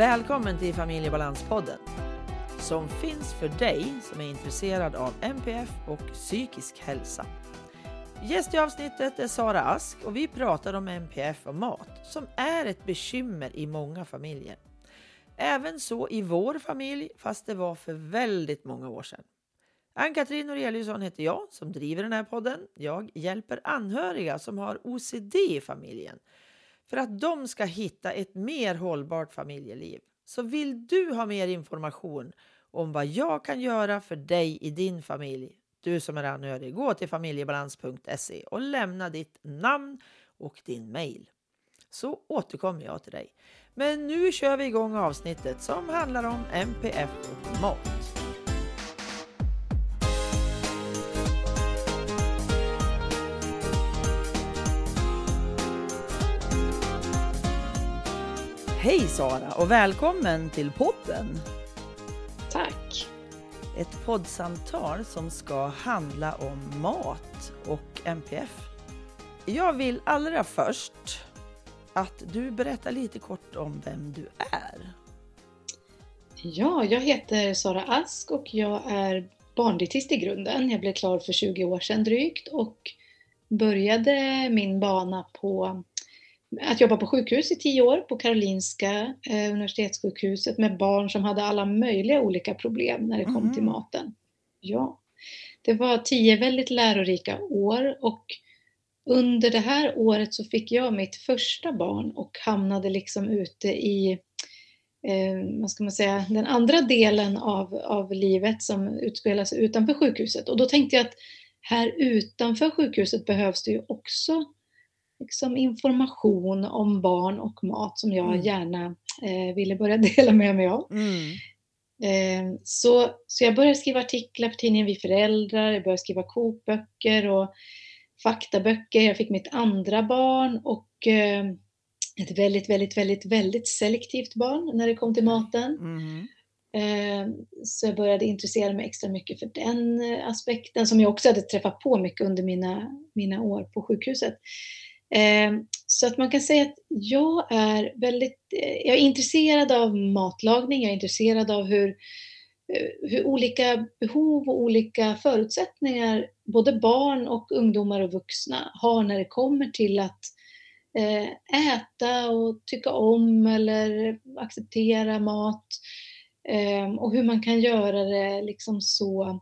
Välkommen till Familjebalanspodden som finns för dig som är intresserad av MPF och psykisk hälsa. Gäst i avsnittet är Sara Ask och vi pratar om MPF och mat som är ett bekymmer i många familjer. Även så i vår familj, fast det var för väldigt många år sedan. Ann-Katrin Noreliusson heter jag som driver den här podden. Jag hjälper anhöriga som har OCD i familjen för att de ska hitta ett mer hållbart familjeliv. Så vill du ha mer information om vad jag kan göra för dig i din familj, du som är anhörig, gå till familjebalans.se och lämna ditt namn och din mail. Så återkommer jag till dig. Men nu kör vi igång avsnittet som handlar om MPF och mat. Hej Sara och välkommen till podden. Tack. Ett poddsamtal som ska handla om mat och MPF. Jag vill allra först att du berättar lite kort om vem du är. Ja, jag heter Sara Ask och jag är barndietist i grunden. Jag blev klar för 20 år sedan drygt och började min bana på att jobba på sjukhus i tio år på Karolinska eh, universitetssjukhuset med barn som hade alla möjliga olika problem när det kom mm. till maten. Ja, det var tio väldigt lärorika år och under det här året så fick jag mitt första barn och hamnade liksom ute i eh, vad ska man säga, den andra delen av, av livet som utspelar sig utanför sjukhuset. Och då tänkte jag att här utanför sjukhuset behövs det ju också liksom information om barn och mat som jag mm. gärna eh, ville börja dela med mig av. Mm. Eh, så, så jag började skriva artiklar för tidningen Vi föräldrar, jag började skriva kokböcker och faktaböcker. Jag fick mitt andra barn och eh, ett väldigt, väldigt, väldigt, väldigt selektivt barn när det kom till maten. Mm. Eh, så jag började intressera mig extra mycket för den eh, aspekten som jag också hade träffat på mycket under mina, mina år på sjukhuset. Ehm, så att man kan säga att jag är väldigt, eh, jag är intresserad av matlagning, jag är intresserad av hur, eh, hur olika behov och olika förutsättningar både barn och ungdomar och vuxna har när det kommer till att eh, äta och tycka om eller acceptera mat ehm, och hur man kan göra det liksom så,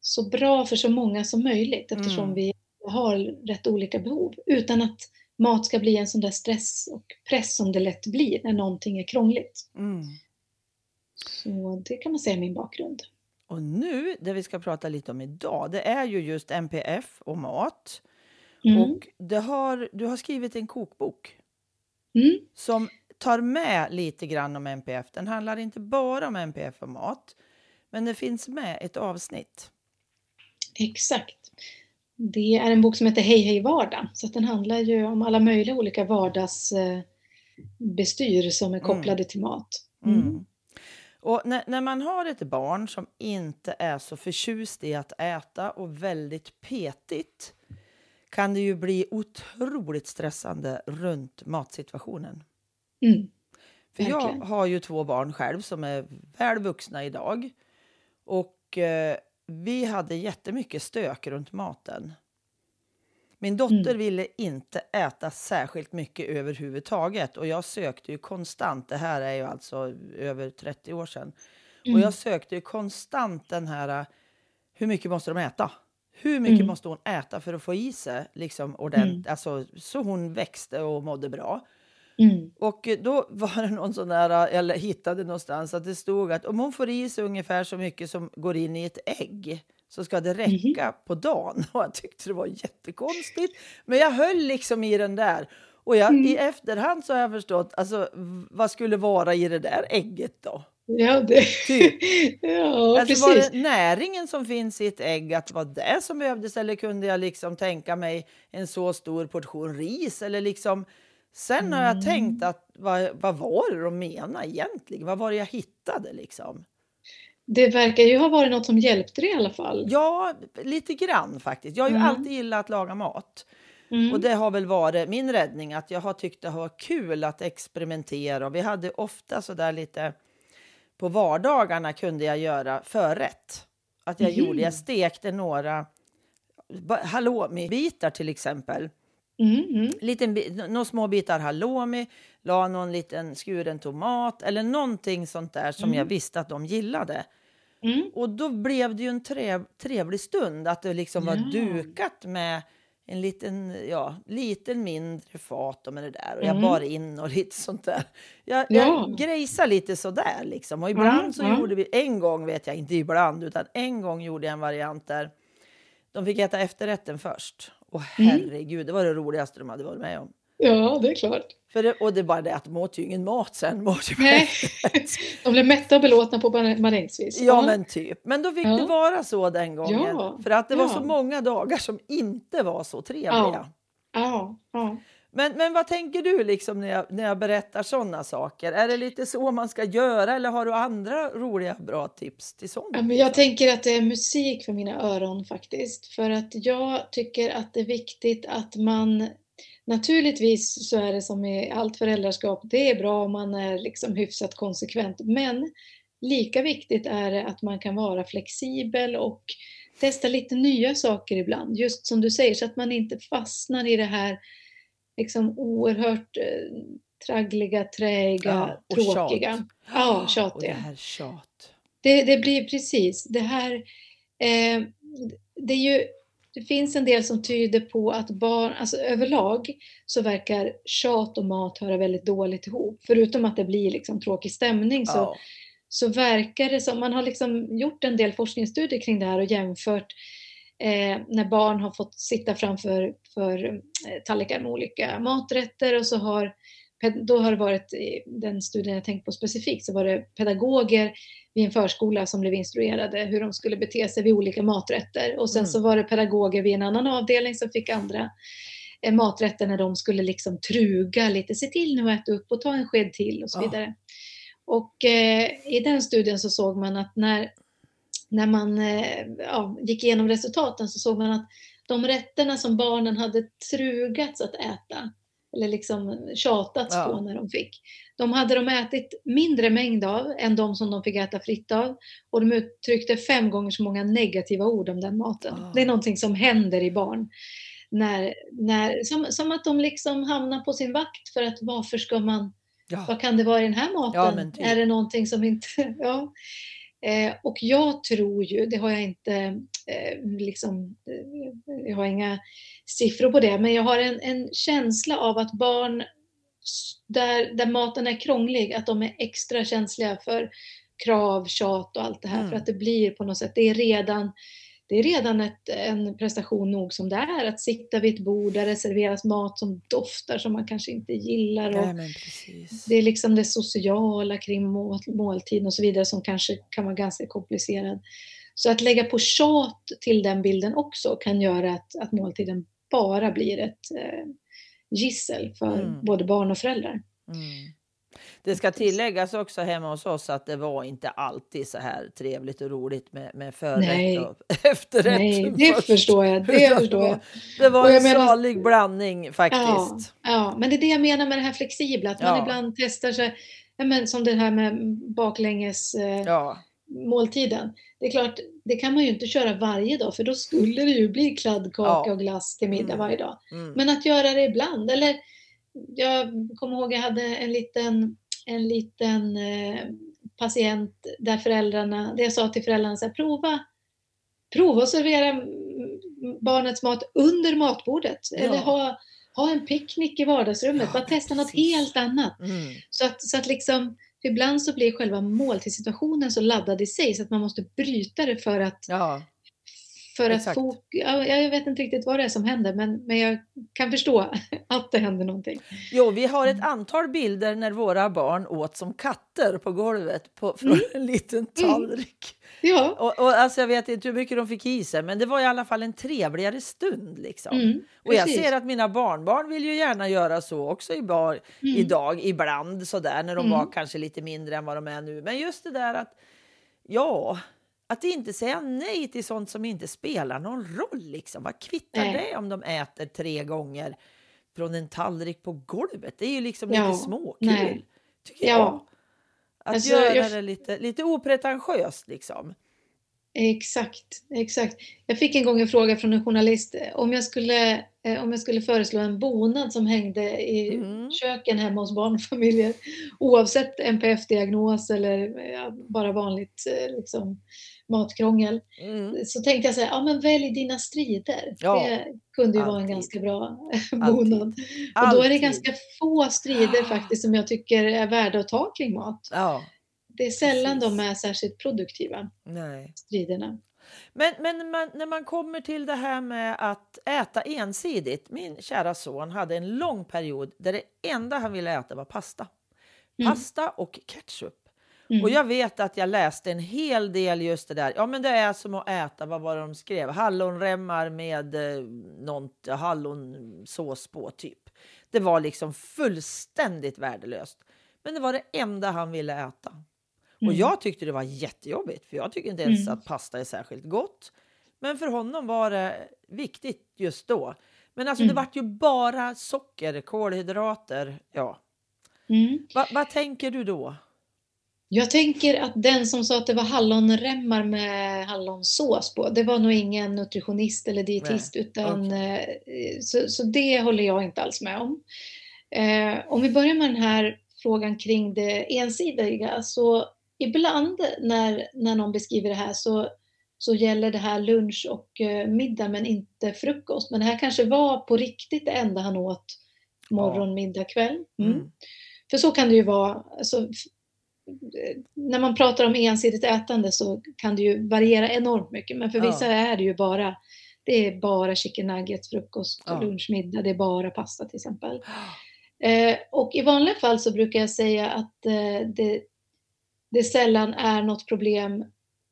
så bra för så många som möjligt eftersom mm. vi har rätt olika behov utan att mat ska bli en sån där stress och press som det lätt blir när någonting är krångligt. Mm. Så det kan man säga är min bakgrund. Och nu, det vi ska prata lite om idag, det är ju just MPF och mat. Mm. Och har, du har skrivit en kokbok mm. som tar med lite grann om MPF. Den handlar inte bara om MPF och mat, men det finns med ett avsnitt. Exakt. Det är en bok som heter Hej hej vardag, så den handlar ju om alla möjliga olika vardagsbestyr som är mm. kopplade mm. till mat. Mm. Mm. Och när, när, man har ett barn som inte är så förtjust i att äta och väldigt petigt kan det ju bli otroligt stressande runt matsituationen. Mm. För jag har ju två barn själv som är väl vuxna idag. Och eh, vi hade jättemycket stök runt maten. Min dotter mm. ville inte äta särskilt mycket överhuvudtaget och jag sökte ju konstant, det här är ju alltså över 30 år sedan, mm. och jag sökte ju konstant den här, hur mycket måste de äta? Hur mycket mm. måste hon äta för att få i sig liksom ordentligt, mm. alltså, så hon växte och mådde bra? Mm. Och då var det någon sån där, eller hittade någonstans att det stod att om hon får i sig ungefär så mycket som går in i ett ägg så ska det räcka mm. på dagen. Och jag tyckte det var jättekonstigt. Men jag höll liksom i den där. Och jag, mm. i efterhand så har jag förstått, alltså vad skulle vara i det där ägget då? Ja, det... Typ. ja alltså, precis. Var det näringen som finns i ett ägg, att det var det som behövdes? Eller kunde jag liksom tänka mig en så stor portion ris? Eller liksom Sen mm. har jag tänkt att vad, vad var det de menade egentligen? Vad var det jag hittade liksom? Det verkar ju ha varit något som hjälpte dig i alla fall. Ja, lite grann faktiskt. Jag har ju mm. alltid gillat att laga mat. Och det har väl varit min räddning att jag har tyckt det har varit kul att experimentera. Och vi hade ofta så där lite på vardagarna kunde jag göra förrätt. Att jag Mhm. gjorde, jag stekte några halloumi-bitar till exempel. Mm, mm. Liten, några små bitar halloumi, la någon liten skuren tomat eller någonting sånt där som jag visste att de gillade. Mm. Och då blev det ju en trev, trevlig stund att det liksom var dukat med en liten, ja, liten mindre fat och med det där. Och jag Mm. bar in och lite sånt där. Jag, jag Ja. grejsade lite sådär liksom. Och ibland så gjorde vi, en gång vet jag inte ibland, utan en gång gjorde jag en variant där de fick äta efterrätten först. Och Mm. herregud, det var det roligaste de hade varit med om. Ja, det är klart. För det, och det är bara det att de åt ju ingen mat sen. Nej. De blev mätta och belåtna på marängsvis. Ja, men typ. Men då fick Ja. det vara så den gången. Ja, För att det var ja. så många dagar som inte var så trevliga. Ja. Ja, ja. Men, men vad tänker du liksom när jag, när jag berättar sådana saker? Är det lite så man ska göra eller har du andra roliga bra tips till sånt? Ja, men jag tänker att det är musik för mina öron faktiskt. För att jag tycker att det är viktigt att man Naturligtvis så är det som i allt föräldraskap, det är bra om man är liksom hyfsat konsekvent. Men lika viktigt är det att man kan vara flexibel och testa lite nya saker ibland. Just som du säger, så att man inte fastnar i det här liksom oerhört eh, traggliga, träiga, Ja, tråkiga. tjat. Ja, Och det tjatiga. här tjat. Det, det blir precis det här. Eh, det, är ju, det finns en del som tyder på att barn, alltså överlag så verkar tjat och mat höra väldigt dåligt ihop. Förutom att det blir liksom tråkig stämning så, Ja. så verkar det som, man har liksom gjort en del forskningsstudier kring det här och jämfört eh, när barn har fått sitta framför för, eh, tallrikar med olika maträtter och så har då har det varit, den studien jag tänkt på specifikt, så var det pedagoger vid en förskola som blev instruerade hur de skulle bete sig vid olika maträtter. Och sen Mm. så var det pedagoger vid en annan avdelning som fick andra eh, maträtter när de skulle liksom truga lite, se till nu att äta upp och ta en sked till och så Ja. vidare. Och eh, i den studien så såg man att när, när man eh, ja, gick igenom resultaten så såg man att de rätterna som barnen hade trugats att äta, eller liksom tjatats Ja. på när de fick, de hade de ätit mindre mängd av än de som de fick äta fritt av. Och de uttryckte fem gånger så många negativa ord om den maten. Ah. Det är någonting som händer i barn. När, när, som, som att de liksom hamnar på sin vakt för att varför ska man, Ja. vad kan det vara i den här maten? Ja, typ. Är det någonting som inte, ja. Eh, och jag tror ju, det har jag inte, eh, liksom, eh, jag har inga siffror på det, men jag har en, en känsla av att barn där, där maten är krånglig, att de är extra känsliga för krav, tjat och allt det här. Mm. För att det blir på något sätt, det är redan, det är redan ett, en prestation nog som det är att sitta vid ett bord där det serveras mat som doftar som man kanske inte gillar. Och, Nej, det är liksom det sociala kring mål, måltiden och så vidare som kanske kan vara ganska komplicerad. Så att lägga på tjat till den bilden också kan göra att, att måltiden bara blir ett eh, gissel för Mm. både barn och föräldrar. Mm. Det ska tilläggas också hemma hos oss att det var inte alltid så här trevligt och roligt med, med förrätt Nej. och efterrätt. Nej, det först. förstår jag. Det förstår jag. Det var jag en menar- salig blandning Ja, faktiskt. ja, men det är det jag menar med det här flexibla, att man Ja. ibland testar sig, ja, men som det här med baklänges eh, Ja. måltiden. Det är klart, det kan man ju inte köra varje dag för då skulle det ju bli kladdkaka Ja. och glass till middag Mm. varje dag. Mm. Men att göra det ibland, eller jag kommer ihåg jag hade en liten, en liten eh, patient där föräldrarna, där jag sa till föräldrarna så här, prova, prova att servera barnets mat under matbordet eller ha, ha en picknick i vardagsrummet, Ja, bara testa något precis. helt annat. Mm. Så att, så att liksom, ibland så blir själva måltidssituationen så laddad i sig så att man måste bryta det för att, Ja. För att Exakt. ja, jag vet inte riktigt vad det är som händer men, men jag kan förstå att det händer någonting. Jo, vi har Mm. ett antal bilder när våra barn åt som katter på golvet på, från Mm. en liten tallrik. Ja, Och, och alltså jag vet inte hur mycket de fick i sig, men det var i alla fall en trevligare stund. Liksom. mm, och jag ser att mina barnbarn vill ju gärna göra så också i bar, Mm. idag, ibland sådär, när de Mm. var kanske lite mindre än vad de är nu. Men just det där att, ja, att inte säga nej till sånt som inte spelar någon roll. Liksom. Vad kvittar Nej. det om de äter tre gånger från en tallrik på golvet? Det är ju liksom Ja, lite småkul, nej. tycker Ja. jag. Att Alltså, göra jag- det lite, lite opretentiöst liksom. Exakt, exakt. Jag fick en gång en fråga från en journalist om jag skulle, eh, om jag skulle föreslå en bonad som hängde i Mm. köken hemma hos barnfamiljer oavsett NPF-diagnos eller eh, bara vanligt eh, liksom, matkrångel. Mm. Så tänkte jag så här, ja men välj dina strider. Ja, det kunde ju vara en alltid. ganska bra Alltid. bonad. Och då är det Alltid. ganska få strider faktiskt som jag tycker är värda att ta kring mat. Ja, Det är sällan Precis. de är särskilt produktiva, nej. striderna. Men, men man, när man kommer till det här med att äta ensidigt. Min kära son hade en lång period där det enda han ville äta var pasta. Mm. Pasta och ketchup. Mm. Och jag vet att jag läste en hel del just det där. Ja, men det är som att äta, vad var det de skrev? Hallonremmar med eh, någon hallonsås på typ. Det var liksom fullständigt värdelöst. Men det var det enda han ville äta. Och Mm. jag tyckte det var jättejobbigt, för jag tycker inte ens Mm. att pasta är särskilt gott. Men för honom var det viktigt just då. Men alltså det Mm. vart ju bara socker, kolhydrater. Ja. Mm. Va, vad tänker du då? Jag tänker att den som sa att det var hallonremmar med hallonsås på, det var nog ingen nutritionist eller dietist, utan eh, så, så det håller jag inte alls med om. Eh, om vi börjar med den här frågan kring det ensidiga, så ibland när, när någon beskriver det här så, så gäller det här lunch och eh, middag men inte frukost. Men det här kanske var på riktigt det enda han åt morgon, middag, kväll. Mm. Mm. För så kan det ju vara. Alltså, när man pratar om ensidigt ätande så kan det ju variera enormt mycket. Men för Ja. vissa är det ju bara det är bara chicken nuggets, frukost, Ja. lunch, middag. Det är bara pasta till exempel. Eh, och i vanliga fall så brukar jag säga att eh, det, det sällan är något problem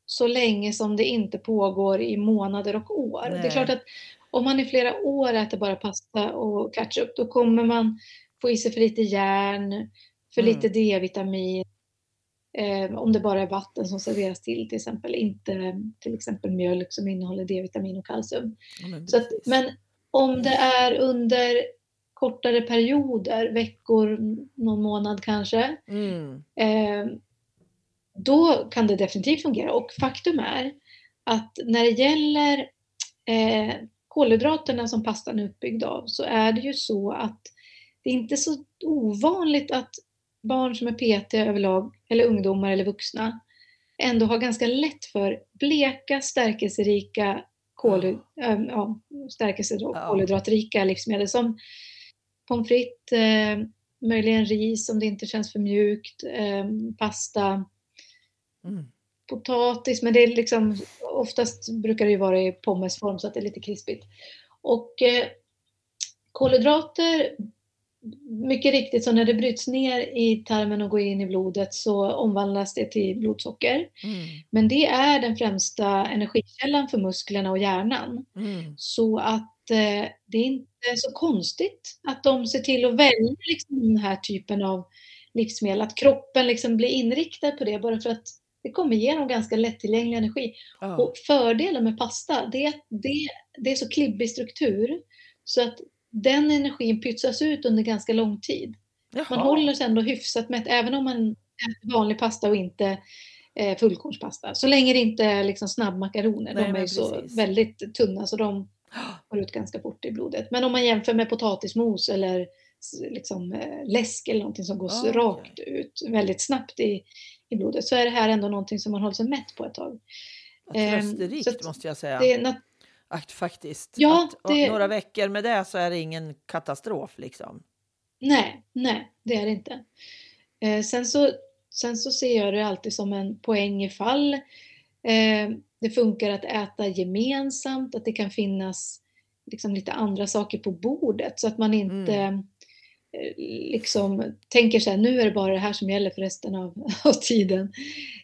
så länge som det inte pågår i månader och år. Det är Nej. klart att om man i flera år äter bara pasta och ketchup då kommer man få i sig för lite järn, för Mm. lite D-vitamin. Eh, om det bara är vatten som serveras till till exempel, inte till exempel mjölk som innehåller D-vitamin och kalcium. Men Så att, men om det är under kortare perioder, veckor, någon månad kanske, Mm. eh, då kan det definitivt fungera. Och faktum är att när det gäller eh, kolhydraterna som pastan är uppbyggd av så är det ju så att det är inte så ovanligt att barn som är petiga överlag, eller ungdomar eller vuxna, ändå har ganska lätt för bleka, stärkelserika, kolhy- äh, ja, stärkelse och Ja. kolhydratrika livsmedel som pommes frites, eh, möjligen ris om det inte känns för mjukt, eh, pasta, Mm. potatis, men det är liksom oftast brukar det ju vara i pommesform så att det är lite krispigt. Och eh, kolhydrater, mycket riktigt, så när det bryts ner i tarmen och går in i blodet så omvandlas det till blodsocker. Mm. Men det är den främsta energikällan för musklerna och hjärnan. Mm. Så att eh, det är inte så konstigt att de ser till att välja liksom, den här typen av livsmedel. Att kroppen liksom blir inriktad på det bara för att det kommer ge dem ganska lättillgänglig energi. Ja. Och fördelen med pasta, det är att det, det är så klibbig struktur så att den energin pytsas ut under ganska lång tid. Man Jaha. håller sig ändå hyfsat mätt, även om man äter vanlig pasta och inte eh, fullkornspasta. Så länge det inte är liksom snabbmakaroner, Nej, de är ju så väldigt tunna så de går ut ganska fort i blodet. Men om man jämför med potatismos eller liksom, eh, läsk eller någonting som går okej. rakt ut väldigt snabbt i, i blodet så är det här ändå någonting som man håller sig mätt på ett tag. ehm, Trösterikt att måste jag säga. Det är Att faktiskt. Ja, att, det- Några veckor med det så är det ingen katastrof liksom. Nej, nej, det är det inte. Eh, sen, så, sen så ser jag det alltid som en poäng ifall eh, det funkar att äta gemensamt, att det kan finnas liksom lite andra saker på bordet så att man inte Mm. eh, liksom tänker så här, nu är det bara det här som gäller för resten av, av tiden.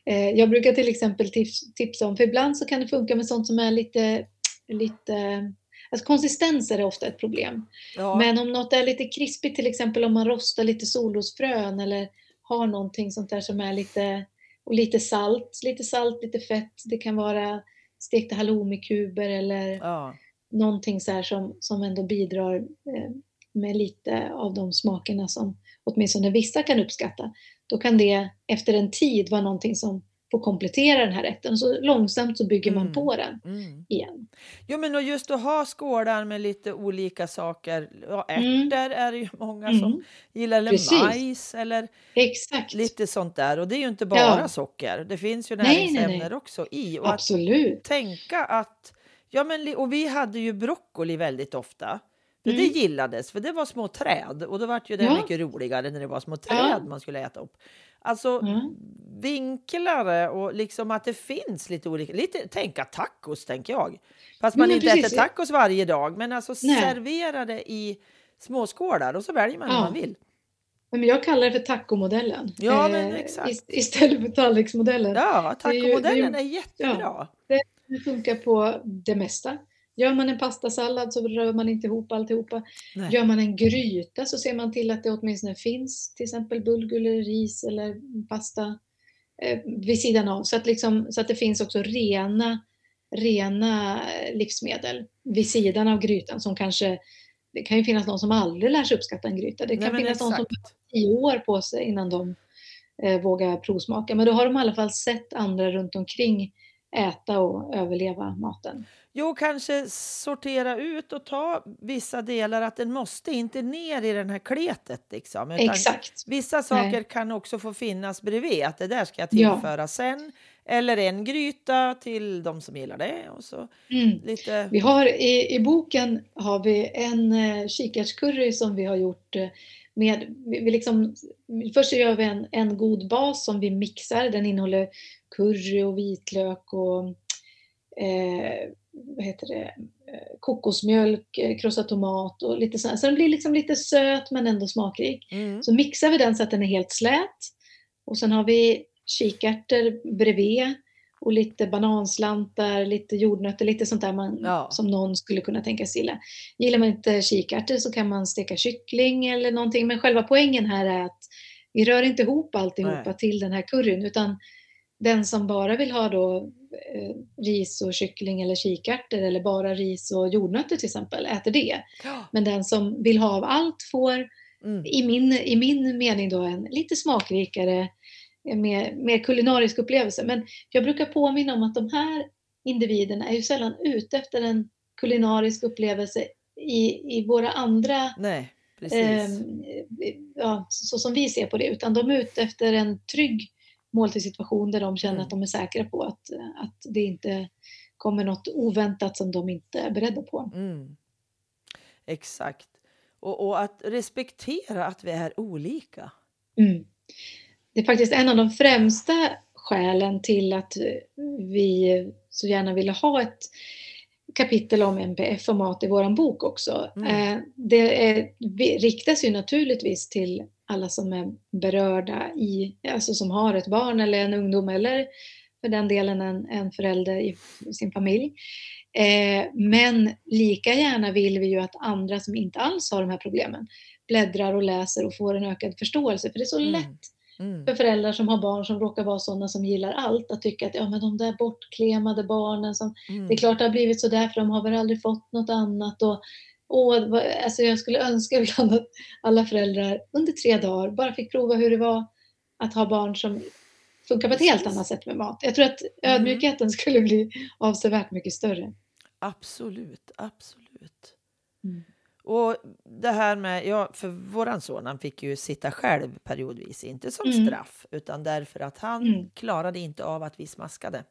Eh, jag brukar till exempel tips, tipsa om, för ibland så kan det funka med sånt som är lite, lite Alltså konsistenser är ofta ett problem. Ja. Men om något är lite krispigt, till exempel om man rostar lite solrosfrön eller har någonting sånt där som är lite och lite salt, lite salt, lite fett. Det kan vara stekta halloumikuber eller Ja. någonting så här som, som ändå bidrar eh, med lite av de smakerna som åtminstone vissa kan uppskatta. Då kan det efter en tid vara någonting som får komplettera den här rätten. Så långsamt så bygger man Mm. på den Mm. igen. Jo, men och just att ha skålar med lite olika saker. Ja, Mm. ärtor är det ju många Mm. som gillar, eller Precis. majs eller Exakt, lite sånt där. Och det är ju inte bara Ja. socker. Det finns ju näringsämnen också i. Och att absolut. tänka att... Ja, men, och vi hade ju broccoli väldigt ofta. För Mm. det gillades, för det var små träd. Och då var ju det Ja. mycket roligare när det var små träd Ja. man skulle äta upp. Alltså Ja. vinklare och liksom att det finns lite olika... Lite, tänka tacos, tänker jag. Fast man men inte precis. äter tacos varje dag. Men alltså Nej. servera det i småskålar och så väljer man Ja. hur man vill. Men jag kallar det för tacomodellen. Ja, men Eh, exakt. ist- Istället för tallriksmodellen. Ja, Det är ju- är tacomodellen jättebra. Det funkar på det mesta. Gör man en pastasallad så rör man inte ihop alltihopa. Nej. Gör man en gryta så ser man till att det åtminstone finns till exempel bulgur eller ris eller pasta eh, vid sidan av. Så att, liksom, så att det finns också rena, rena eh, livsmedel vid sidan av grytan som kanske det kan ju finnas någon som aldrig lär sig uppskatta en gryta. Det Nej, kan men finnas någon som har tio år på sig innan de eh, vågar provsmaka. Men då har de i alla fall sett andra runt omkring äta och överleva maten. Jo, kanske sortera ut och ta vissa delar. Att den måste inte ner i den här kletet. Liksom, Exakt. Vissa saker Nej. kan också få finnas bredvid. Att det där ska jag Ja. tillföra sen. Eller en gryta till de som gillar det. Och så Mm. lite... Vi har i, I boken har vi en eh, kikärtscurry som vi har gjort eh, med, vi, liksom, först gör vi en, en god bas som vi mixar. Den innehåller curry och vitlök och eh, vad heter det, eh, kokosmjölk, eh, krossad tomat och lite sånt. Så den blir liksom lite söt men ändå smakrik. Mm. Så mixar vi den så att den är helt slät. Och sen har vi kikärtor bredvid och lite bananslantar, lite jordnötter, lite sånt där man, Ja. som någon skulle kunna tänka sig gilla. Gillar man inte kikärtor så kan man steka kyckling eller någonting. Men själva poängen här är att vi rör inte ihop alltihopa Nej. till den här curryn utan den som bara vill ha då eh, ris och kyckling eller kikärtor eller bara ris och jordnötter till exempel äter det. Ja. Men den som vill ha av allt får Mm. i min, i min mening då en lite smakrikare, mer, mer kulinarisk upplevelse. Men jag brukar påminna om att de här individerna är ju sällan ute efter en kulinarisk upplevelse i, i våra andra, Nej, eh, ja, så som vi ser på det, utan de är ute efter en trygg måltidssituation där de känner Mm. att de är säkra på att, att det inte kommer något oväntat som de inte är beredda på. Mm. Exakt. Och, och att respektera att vi är olika. Mm. Det är faktiskt en av de främsta skälen till att vi så gärna ville ha ett kapitel om MPF och mat i vår bok också. Mm. Eh, Det är, riktas ju naturligtvis till alla som är berörda, i, alltså som har ett barn eller en ungdom eller för den delen en, en förälder i sin familj. Eh, men lika gärna vill vi ju att andra som inte alls har de här problemen bläddrar och läser och får en ökad förståelse. För det är så Mm. lätt Mm. för föräldrar som har barn som råkar vara sådana som gillar allt att tycka att ja, men de där bortklemade barnen, som, Mm. det är klart det har blivit så där för de har väl aldrig fått något annat. Och, och, alltså jag skulle önska ibland att alla föräldrar under tre dagar bara fick prova hur det var att ha barn som funkar på ett helt annat sätt med mat. Jag tror att ödmjukheten skulle bli avsevärt mycket större. Absolut, absolut. Mm. Och det här med, ja, för våran son han fick ju sitta själv periodvis, inte som Mm. straff, utan därför att han Mm. klarade inte av att vi smaskade.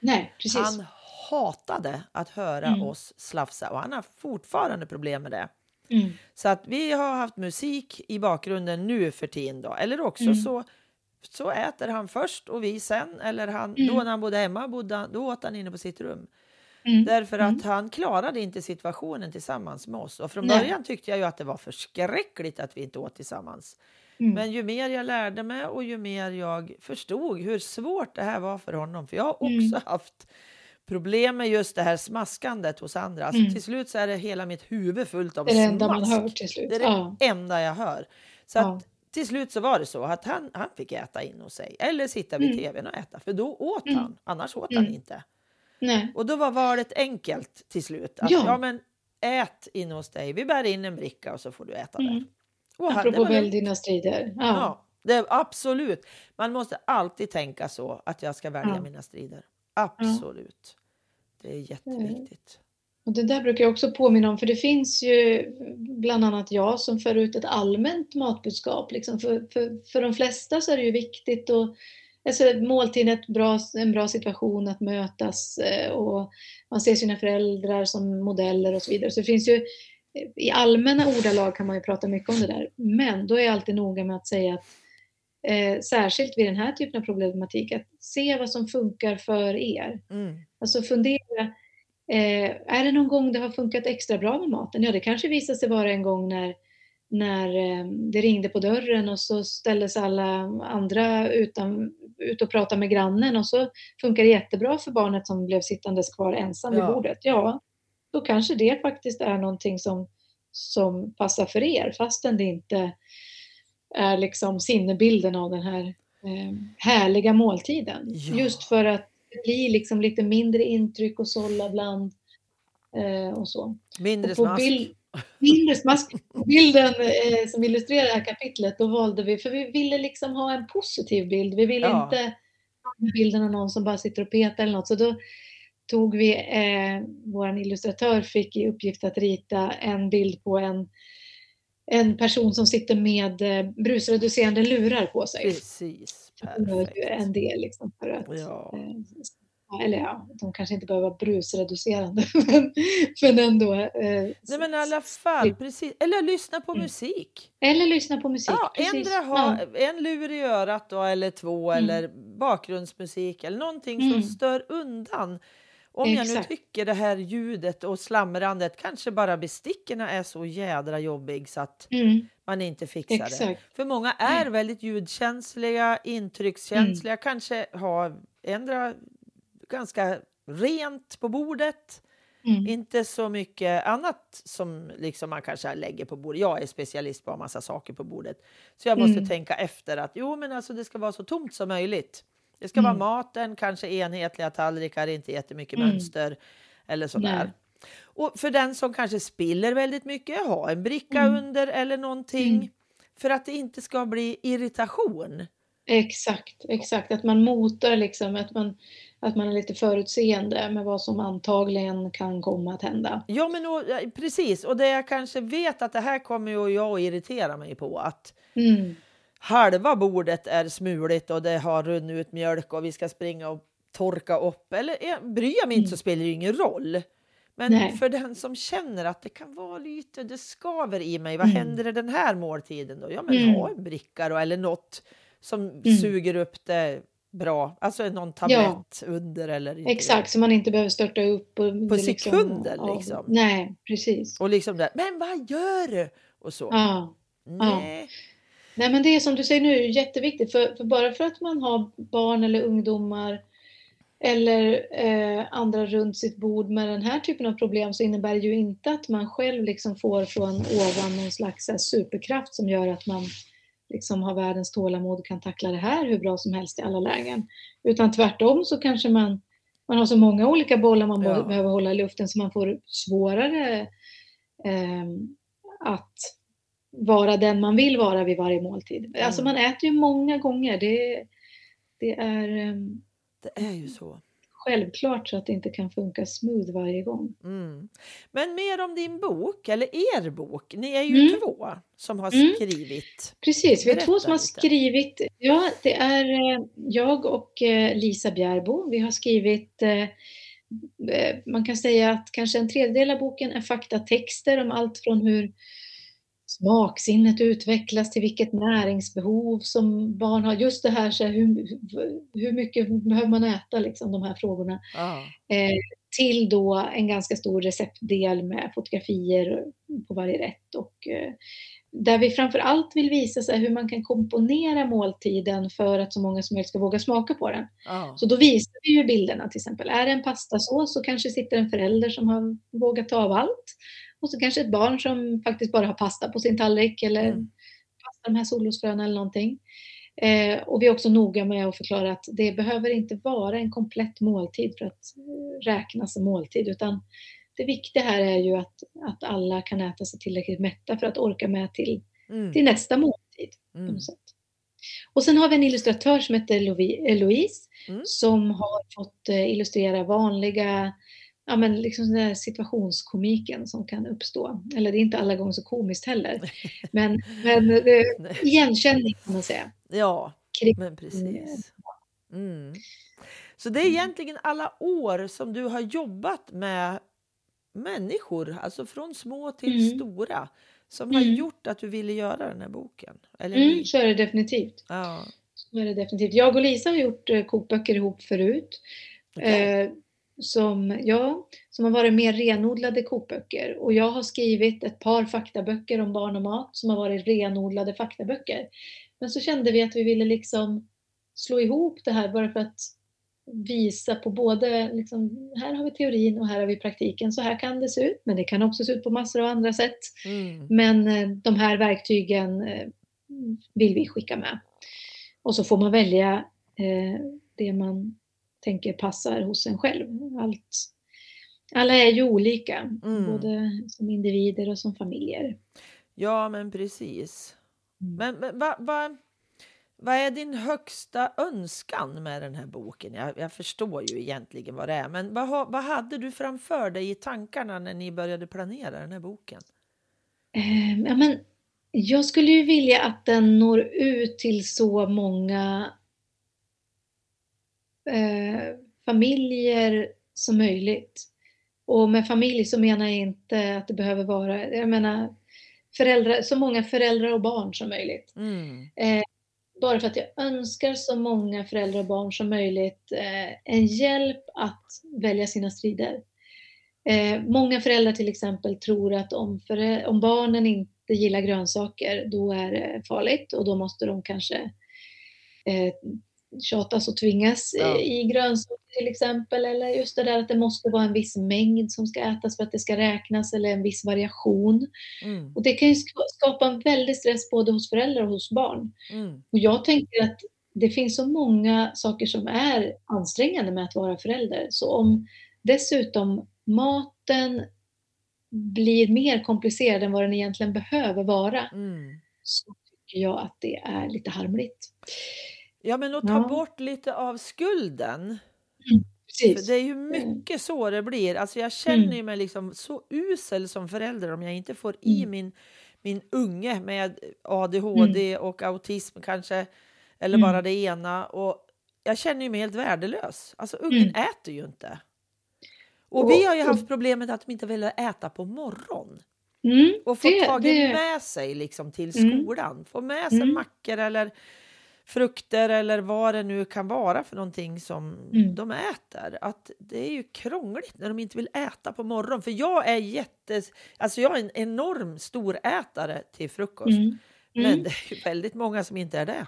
Nej, precis. Han hatade att höra Mm. oss slafsa och han har fortfarande problem med det. Mm. Så att vi har haft musik i bakgrunden nu för tiden då. Eller också Mm. så, så äter han först och vi sen. Eller han, Mm. då när han bodde hemma bodde han, då åt han inne på sitt rum. Mm. Därför Mm. att han klarade inte situationen tillsammans med oss. Och från Nej. början tyckte jag ju att det var förskräckligt att vi inte åt tillsammans. Mm. Men ju mer jag lärde mig och ju mer jag förstod hur svårt det här var för honom. För jag har också Mm. haft problem med just det här smaskandet hos andra. Alltså, Mm. Till slut så är det hela mitt huvud fullt av det är det enda smask. man hör till slut. Det är det Ja. enda jag hör. Så Ja. att till slut så var det så att han, han fick äta in hos sig eller sitta vid Mm. tvn och äta, för då åt Mm. han, annars åt han Mm. inte. Nej. Och då var valet enkelt till slut. Att, Ja. ja. men ät in hos dig, vi bär in en bricka och så får du äta Mm. där. Och Apropå välj dina strider. Ja. Ja, det är absolut. Man måste alltid tänka så att jag ska välja Ja. mina strider. Absolut. Det är jätteviktigt. Och det där brukar jag också påminna om, för det finns ju bland annat jag som för ut ett allmänt matbudskap. Liksom för, för, för de flesta så är det ju viktigt och alltså, måltid är bra, en bra situation att mötas eh, och man ser sina föräldrar som modeller och så vidare. Så det finns ju i allmänna ordalag kan man ju prata mycket om det där. Men då är jag alltid noga med att säga att eh, särskilt vid den här typen av problematik, att se vad som funkar för er. Mm. Alltså fundera, eh, är det någon gång det har funkat extra bra med maten? Ja, det kanske visar sig vara en gång när, när eh, det ringde på dörren och så ställdes alla andra utan, ut och pratade med grannen och så funkar det jättebra för barnet som blev sittandes kvar ensam Ja. vid bordet. Ja, då kanske det faktiskt är någonting som, som passar för er fastän det inte är liksom sinnebilden av den här eh, härliga måltiden. Ja. Just för att det blir liksom lite mindre intryck och sålla bland eh, och så. Mindre Och smask. bild, mindre smask. På bilden eh, som illustrerar det här kapitlet, då valde vi, för vi ville liksom ha en positiv bild. Vi ville Ja. inte ha bilden av någon som bara sitter och petar eller något. Så då tog vi, eh, vår illustratör fick i uppgift att rita en bild på en, en person som sitter med eh, brusreducerande lurar på sig. Precis. Perfekt. en del liksom för att Ja. eh, eller ja, de kanske inte behöver vara brusreducerande men, men ändå. Eh, Nej men i alla fall, precis. Eller lyssna på Mm. musik. Eller lyssna på musik. Ja, precis. ändra ha en lur i örat då, eller två Mm. eller bakgrundsmusik eller någonting Mm. som stör undan. Om jag nu Exakt. tycker det här ljudet och slamrandet, kanske bara bestickorna är så jädra jobbig så att Mm, man inte fixar det. exakt. För många är väldigt ljudkänsliga, intryckskänsliga, Mm. kanske har ändra ganska rent på bordet. Mm. Inte så mycket annat som liksom man kanske lägger på bordet. Jag är specialist på ha massa saker på bordet. Så jag måste Mm. tänka efter att jo, men alltså det ska vara så tomt som möjligt. Det ska Mm. vara maten, kanske enhetliga tallrikar, inte jättemycket Mm. mönster eller sådär. Nej. Och för den som kanske spiller väldigt mycket, ha en bricka Mm. under eller någonting. Mm. För att det inte ska bli irritation. Exakt, exakt. Att man motar liksom, att man, att man är lite förutseende med vad som antagligen kan komma att hända. Ja, men och, precis. Och det jag kanske vet att det här kommer ju jag att irritera mig på. Att Mm. halva bordet är smuligt och det har runnit ut mjölk och vi ska springa och torka upp. Eller eh, bryr jag mig inte så spelar det ingen roll. Men Mm. Nej. för den som känner att det kan vara lite, det skaver i mig. Vad Mm. händer i den här måltiden då? Ja, men Mm. ha en bricka då, eller något som Mm. suger upp det bra. Alltså någon tablett under eller. Exakt, så man inte behöver störta upp. Och På det sekunder, ja, liksom. Nej, precis. Och liksom där, men vad gör du? Och så. Ja. Nej. Nej men det är som du säger nu jätteviktigt för, för bara för att man har barn eller ungdomar eller eh, andra runt sitt bord med den här typen av problem så innebär det ju inte att man själv liksom får från ovan någon slags här, superkraft som gör att man liksom har världens tålamod och kan tackla det här hur bra som helst i alla lägen. Utan tvärtom så kanske man, man har så många olika bollar man Ja. behöver hålla i luften så man får svårare eh, att vara den man vill vara vid varje måltid. Alltså Mm. man äter ju många gånger. Det, det är ehm, Det är ju så. Självklart så att det inte kan funka smooth varje gång. Mm. Men mer om din bok, eller er bok. Ni är ju Mm. två som har Mm. skrivit. Precis, vi är Berätta två som har lite. skrivit. Ja, det är eh, jag och eh, Lisa Bjärbo. Vi har skrivit eh, man kan säga att kanske en tredjedel av boken är faktatexter om allt från hur smaksinnet utvecklas till vilket näringsbehov som barn har. Just det här, så här hur, hur mycket behöver man äta, liksom, de här frågorna. Ja. Eh, till då en ganska stor receptdel med fotografier på varje rätt. Och, eh, där vi framför allt vill visa så här, hur man kan komponera måltiden för att så många som möjligt ska våga smaka på den. Ja. Så då visar vi ju bilderna till exempel. Är det en pastasås så kanske sitter en förälder som har vågat ta av allt. Och så kanske ett barn som faktiskt bara har pasta på sin tallrik eller Mm. de här solrosfröna eller någonting. Eh, och vi är också noga med att förklara att det behöver inte vara en komplett måltid för att eh, räknas som måltid, utan det viktiga här är ju att, att alla kan äta sig tillräckligt mätta för att orka med till, Mm. till nästa måltid. Mm. Och sen har vi en illustratör som heter Louise Mm. som har fått eh, illustrera vanliga ja, men liksom den där situationskomiken som kan uppstå. Eller det är inte alla gånger så komiskt heller. Men, men Nej. igenkänning kan man säga. Ja, Kring- men precis. Mm. Så det är egentligen alla år som du har jobbat med människor, alltså från små till Mm. stora, som har Mm. gjort att du ville göra den här boken. Eller Mm, så är det definitivt. Ja. Så är det definitivt. Jag och Lisa har gjort eh, kokböcker ihop förut. okej. Som, ja, som har varit mer renodlade kokböcker. Och jag har skrivit ett par faktaböcker om barn och mat som har varit renodlade faktaböcker. Men så kände vi att vi ville liksom slå ihop det här bara för att visa på både, liksom, här har vi teorin och här har vi praktiken. Så här kan det se ut, men det kan också se ut på massor av andra sätt. Mm. Men eh, de här verktygen eh, vill vi skicka med. Och så får man välja eh, det man tänker passar hos en själv. Allt, alla är ju olika, Mm. både som individer och som familjer. Ja, men precis. Mm. Men, men vad vad- vad är din högsta önskan med den här boken? Jag, jag förstår ju egentligen vad det är, men vad, vad hade du framför dig i tankarna när ni började planera den här boken? Eh, ja, men jag skulle ju vilja att den når ut till så många eh, familjer som möjligt. Och med familj så menar jag inte att det behöver vara, jag menar föräldrar, så många föräldrar och barn som möjligt. Mm. Bara för att jag önskar så många föräldrar och barn som möjligt eh, en hjälp att välja sina strider. Eh, många föräldrar till exempel tror att om, om barnen inte gillar grönsaker då är det farligt och då måste de kanske eh, tjatas och tvingas Ja. i, grönsaker till exempel. Eller just det där att det måste vara en viss mängd som ska ätas för att det ska räknas eller en viss variation. Mm. Och det kan ju sk- skapa en väldig stress både hos föräldrar och hos barn. Mm. Och jag tänker att det finns så många saker som är ansträngande med att vara förälder. Så om dessutom maten blir mer komplicerad än vad den egentligen behöver vara Mm. så tycker jag att det är lite harmligt. Ja, men att ta Ja. bort lite av skulden. Precis. För det är ju mycket så det blir. Alltså jag känner Mm. mig liksom så usel som förälder om jag inte får i Mm. min, min unge med ADHD och autism kanske, eller bara Mm. det ena. Och jag känner ju mig helt värdelös. Alltså ungen Mm. äter ju inte. Och Och- vi har ju haft problemet att de inte vill äta på morgon. Mm, Och få det- tagit det- med sig liksom till Mm. skolan. Få med sig Mm. mackor eller frukter eller vad det nu kan vara för någonting som Mm. de äter. Att det är ju krångligt när de inte vill äta på morgonen. För jag är jättes... Alltså jag är en enorm stor ätare till frukost. Mm. Men Mm. det är väldigt många som inte är det.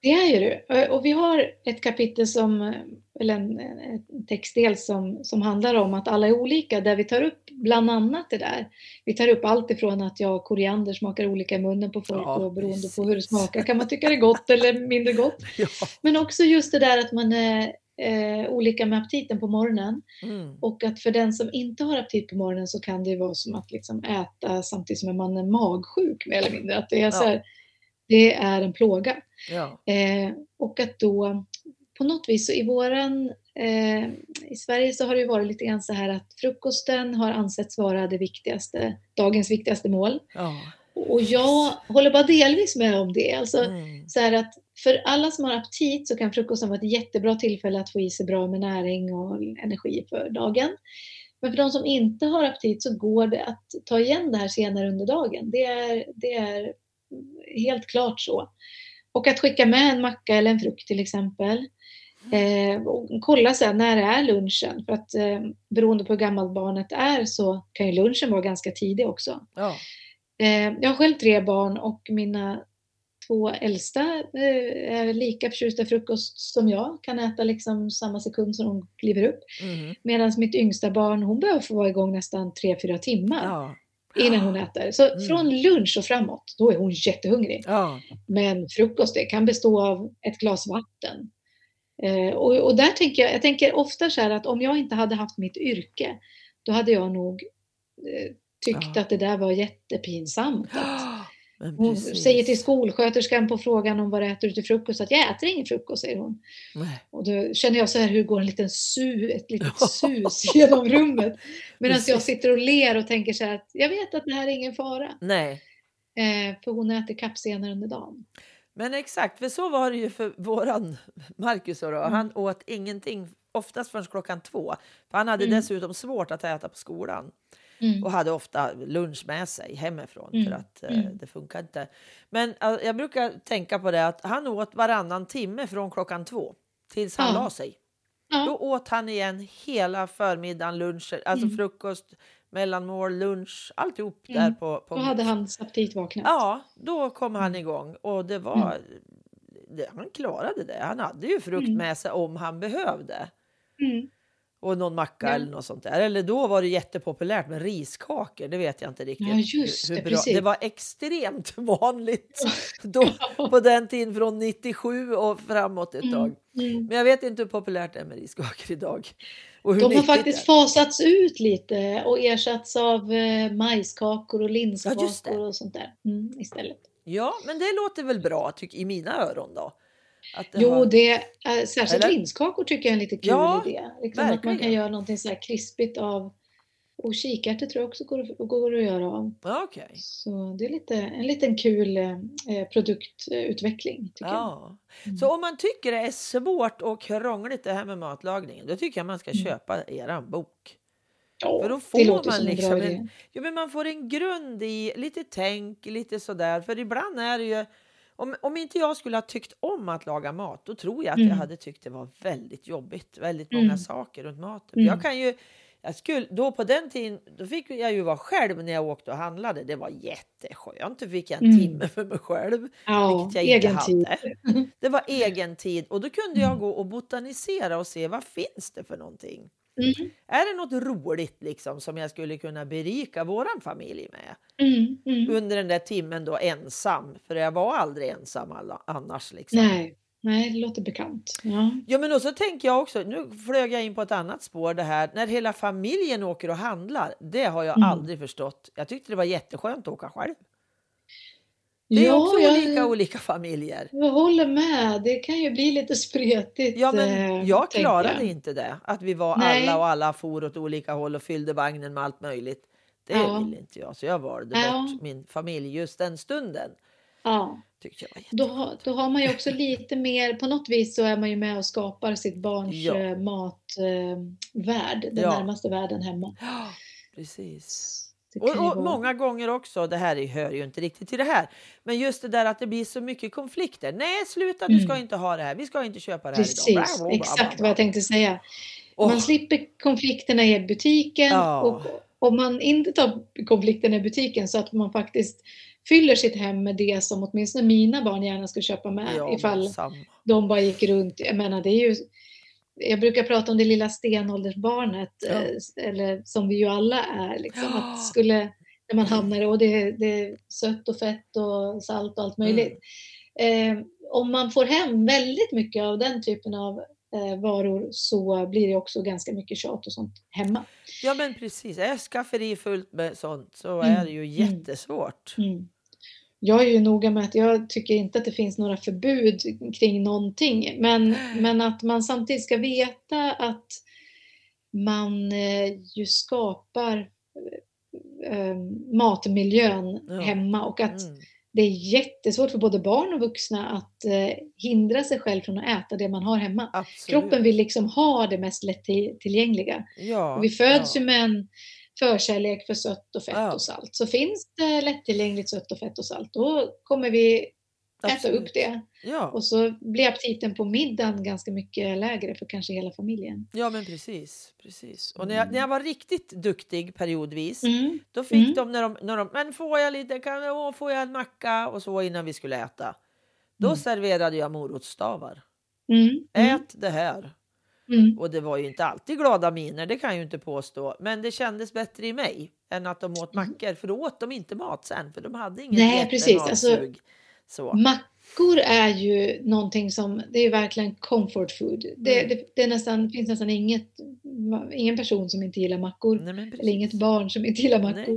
Det är ju det. Och vi har ett kapitel som, eller en, en textdel som, som handlar om att alla är olika, där vi tar upp bland annat det där. Vi tar upp allt ifrån att jag koriander smakar olika i munnen på folk Ja, och beroende på hur det precis. smakar kan man tycka det är gott eller mindre gott. Ja. Men också just det där att man är eh, olika med aptiten på morgonen. Mm. Och att för den som inte har aptit på morgonen så kan det vara som att liksom äta samtidigt som man är magsjuk mer eller mindre. Att det är, så här, det är en plåga. Ja. Eh, och att då på något vis så i våran eh, i Sverige så har det ju varit lite grann så här att frukosten har ansetts vara det viktigaste, dagens viktigaste mål. Ja. Och jag håller bara delvis med om det. Alltså, Mm. så att för alla som har aptit så kan frukosten vara ett jättebra tillfälle att få i sig bra med näring och energi för dagen. Men för de som inte har aptit så går det att ta igen det här senare under dagen. Det är, det är helt klart så. Och att skicka med en macka eller en frukt till exempel. Eh, och kolla sen när är lunchen? För att eh, beroende på hur gammalt barnet är så kan ju lunchen vara ganska tidig också. Ja. Eh, jag har själv tre barn och mina två äldsta eh, är lika förtjusta i frukost som jag. Kan äta liksom samma sekund som de kliver upp. Mm. Medan mitt yngsta barn, hon behöver få vara igång nästan tre fyra timmar ja. Innan hon äter. Så Mm. från lunch och framåt, då är hon jättehungrig. Ja. Men frukost det kan bestå av ett glas vatten. Eh, och, och där tänker jag, jag tänker ofta så här att om jag inte hade haft mitt yrke, då hade jag nog eh, tyckt Ja. att det där var jättepinsamt. Att hon säger till skolsköterskan på frågan om vad äter du till frukost att jag äter ingen frukost, säger hon. Nej. Och då känner jag så här hur går en liten su, ett litet sus genom rummet. Medan jag sitter och ler och tänker så här att jag vet att det här är ingen fara. Nej. Eh, för hon äter kapp senare under dagen. Men exakt, för så var det ju för våran Marcus. Då. Mm. Han åt ingenting, oftast förrän klockan två. För han hade Mm. dessutom svårt att äta på skolan Mm. och hade ofta lunch med sig hemifrån Mm. för att eh, Mm. det funkar inte. Men eh, jag brukar tänka på det att han åt varannan timme från klockan två tills han Ja. la sig. Ja. Då åt han igen hela förmiddagen, luncher, alltså Mm. frukost, mellanmål, lunch, alltihop Mm. där på, på Då hade hans aptit vaknat. Ja, då kom han Mm. igång och det var... Det, han klarade det. Han hade ju frukt Mm. med sig om han behövde. Mm. Och någon macka Ja. eller något sånt där. Eller då var det jättepopulärt med riskakor. Det vet jag inte riktigt. Ja, just det, precis. det var extremt vanligt då, på den tiden från 97 och framåt ett tag. Mm. Mm. Men jag vet inte hur populärt det är med riskakor idag. De har faktiskt fasats ut lite och ersatts av eh, majskakor och Ja, linskakor och sånt där mm, istället. Ja, men det låter väl bra tyck, i mina öron då. Det Jo, har- det är, särskilt Eller? linskakor tycker jag är en lite kul Ja, idé. Liksom att man kan verkligen. göra någonting så här krispigt av och kikärtor tror jag också går, att- går att göra av. Okej. Så det är lite, en liten kul eh, produktutveckling tycker jag. Ja. Mm. Så om man tycker det är svårt och krångligt det här med matlagningen, då tycker jag man ska Mm. köpa eran bok. Ja, För då får man som en liksom idé. en, ja, men man får en grund i lite tänk, lite sådär. För ibland är det ju, om, om inte jag skulle ha tyckt om att laga mat, då tror jag att jag Mm. hade tyckt det var väldigt jobbigt. Väldigt många Mm. saker runt maten. Mm. Jag kan ju, jag skulle, då på den tiden, då fick jag ju vara själv när jag åkte och handlade. Det var jätteskönt. Då fick jag en Mm. timme för mig själv. Ja, vilket jag inte egen tid. hade. Det var egen tid och då kunde jag Mm. gå och botanisera och se vad finns det för någonting. Mm, Är det något roligt liksom som jag skulle kunna berika våran familj med mm, mm. under den där timmen då ensam? För jag var aldrig ensam alla, annars liksom. Nej, nej, det låter bekant. Ja. Ja, men och så tänker jag också, nu flög jag in på ett annat spår det här, när hela familjen åker och handlar, det har jag Mm. aldrig förstått. Jag tyckte det var jätteskönt att åka själv. Det är ja, också jag, olika olika familjer. jag håller med. Det kan ju bli lite spretigt. Ja, men eh, jag klarade jag. inte det. Att vi var Nej. alla och alla for åt olika håll och fyllde vagnen med allt möjligt. Det Ja. ville inte jag, så jag valde Ja. bort min familj just den stunden. Ja, Tyckte jag var då, då har man ju också lite mer, på något vis så är man ju med och skapar sitt barns Ja. eh, matvärld, den Ja. närmaste världen hemma. Ja, precis. Och, och många gånger också, det här hör ju inte riktigt till det här, men just det där att det blir så mycket konflikter. Nej, sluta, du ska Mm. inte ha det här, vi ska inte köpa det här Precis, idag. Bla, exakt bla, vad jag tänkte säga. Åh. Man slipper konflikterna i butiken Ja. och om man inte tar konflikterna i butiken så att man faktiskt fyller sitt hem med det som åtminstone mina barn gärna skulle köpa med Ja, ifall samma. de bara gick runt. Jag menar, det är ju jag brukar prata om det lilla stenåldersbarnet, Ja. eh, eller som vi ju alla är. Liksom, Ja. att skulle, när man hamnar och det, det är sött och fett och salt och allt möjligt. Mm. Eh, om man får hem väldigt mycket av den typen av eh, varor så blir det också ganska mycket tjat och sånt hemma. Ja, men precis. Är skafferi fullt med sånt så Mm, är det ju mm. jättesvårt. Mm. Jag är ju noga med att jag tycker inte att det finns några förbud kring någonting. Men, men att man samtidigt ska veta att man eh, ju skapar eh, matmiljön Ja. hemma och att Mm. det är jättesvårt för både barn och vuxna att eh, hindra sig själv från att äta det man har hemma. Absolut. Kroppen vill liksom ha det mest lättillgängliga. Ja, Och vi föds ja. ju med en förkärlek för sött och fett Ja. och salt. Så finns det lättillgängligt sött och fett och salt, då kommer vi äta Absolut. upp det. Ja. Och så blir aptiten på middagen ganska mycket lägre för kanske hela familjen. ja, men precis. precis. Och när jag, när jag var riktigt duktig periodvis, Mm. då fick Mm. de när, de när de, men får jag lite, kan, åh, får jag en macka och så innan vi skulle äta. Då Mm. serverade jag morotsstavar. Mm. Mm. Ät det här. Mm. Och det var ju inte alltid glada miner, det kan jag ju inte påstå. Men det kändes bättre i mig. än att de åt mackor, för då åt de inte mat sen, för de hade inget Nej, precis. Alltså. Så. Mackor är ju någonting som, det är verkligen comfort food. Det, Mm. det, det nästan, finns nästan inget, ingen person som inte gillar mackor. Nej, Eller inget barn som inte gillar mackor.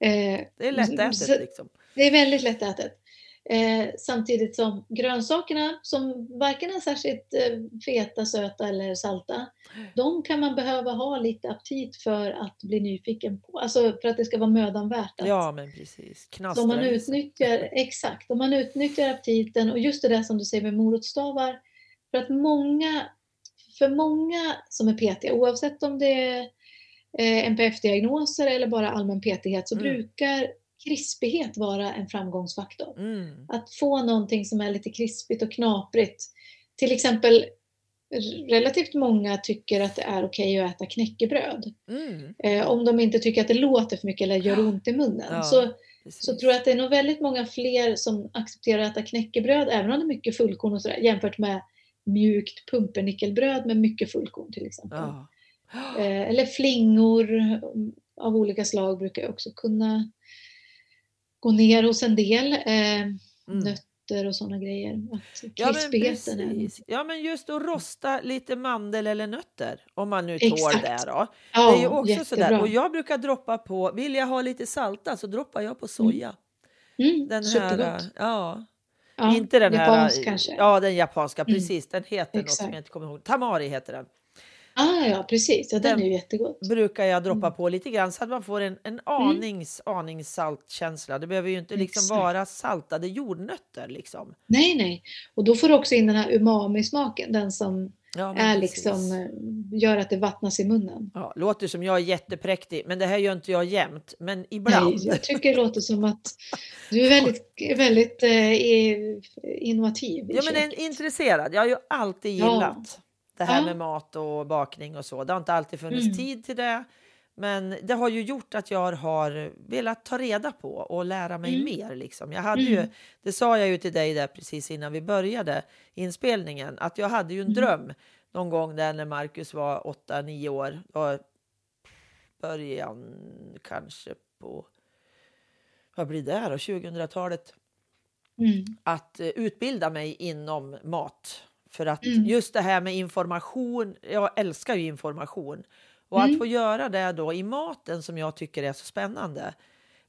Eh, Det är lättätet så- liksom. Det är väldigt lättätet. Eh, samtidigt som grönsakerna som varken är särskilt eh, feta, söta eller salta. De kan man behöva ha lite aptit för att bli nyfiken på. Alltså för att det ska vara mödan värt. Att, Ja, men precis. så om man Knastra sig. utnyttjar, exakt, om man utnyttjar aptiten och just det där som du säger med morotsstavar. För att många, för många som är petiga, oavsett om det är eh, NPF-diagnoser eller bara allmän petighet, så Mm. brukar krispighet vara en framgångsfaktor. Mm. Att få någonting som är lite krispigt och knaprigt. Till exempel relativt många tycker att det är okej att äta knäckebröd. Mm. Eh, om de inte tycker att det låter för mycket eller gör ont i munnen. Ja, så, Precis. så tror jag att det är nog väldigt många fler som accepterar att äta knäckebröd, även om det är mycket fullkorn och sådär, jämfört med mjukt pumpernickelbröd med mycket fullkorn till exempel. Ja. Eh, eller flingor av olika slag brukar jag också kunna gå ner hos en del. Eh, Mm. Nötter och sådana grejer. Att Ja men, precis. ja men just att rosta lite mandel eller nötter om man nu tål det då. Ja, det är ju också jättebra. sådär. Och jag brukar droppa på, vill jag ha lite salta så droppar jag på soja. Mm, Den här, supergott. ja, Ja, inte den japansk här. kanske? Ja, den japanska, Mm. precis. Den heter något som jag inte kommer ihåg. Tamari heter den. Ah, ja, precis. Ja, den, Den- är ju jättegott. Brukar jag droppa Mm. på lite grann så att man får en, en anings, anings saltkänsla. Det behöver ju inte liksom Exakt. vara saltade jordnötter liksom. Nej, nej. Och då får du också in den här umami-smaken. Den som Ja, är precis. liksom, eh, gör att det vattnas i munnen. Ja, låter som jag är jättepräktig, men det här gör inte jag jämt. Men ibland. Nej, jag tycker det låter som att du är väldigt, väldigt eh, innovativ Ja, men en, intresserad. Jag har ju alltid Ja. Det här Ja. med mat och bakning och så. Det har inte alltid funnits Mm. tid till det. Men det har ju gjort att jag har velat ta reda på och lära mig Mm. mer. Liksom. Jag hade ju, Mm. det sa jag ju till dig där precis innan vi började inspelningen, att jag hade ju en Mm. dröm någon gång där när Marcus var 8-9 år. Och början kanske på, vad blir det då, 2000-talet? Mm. att eh, utbilda mig inom mat. För att Mm. just det här med information, jag älskar ju information. Och att Mm. få göra det då i maten som jag tycker är så spännande.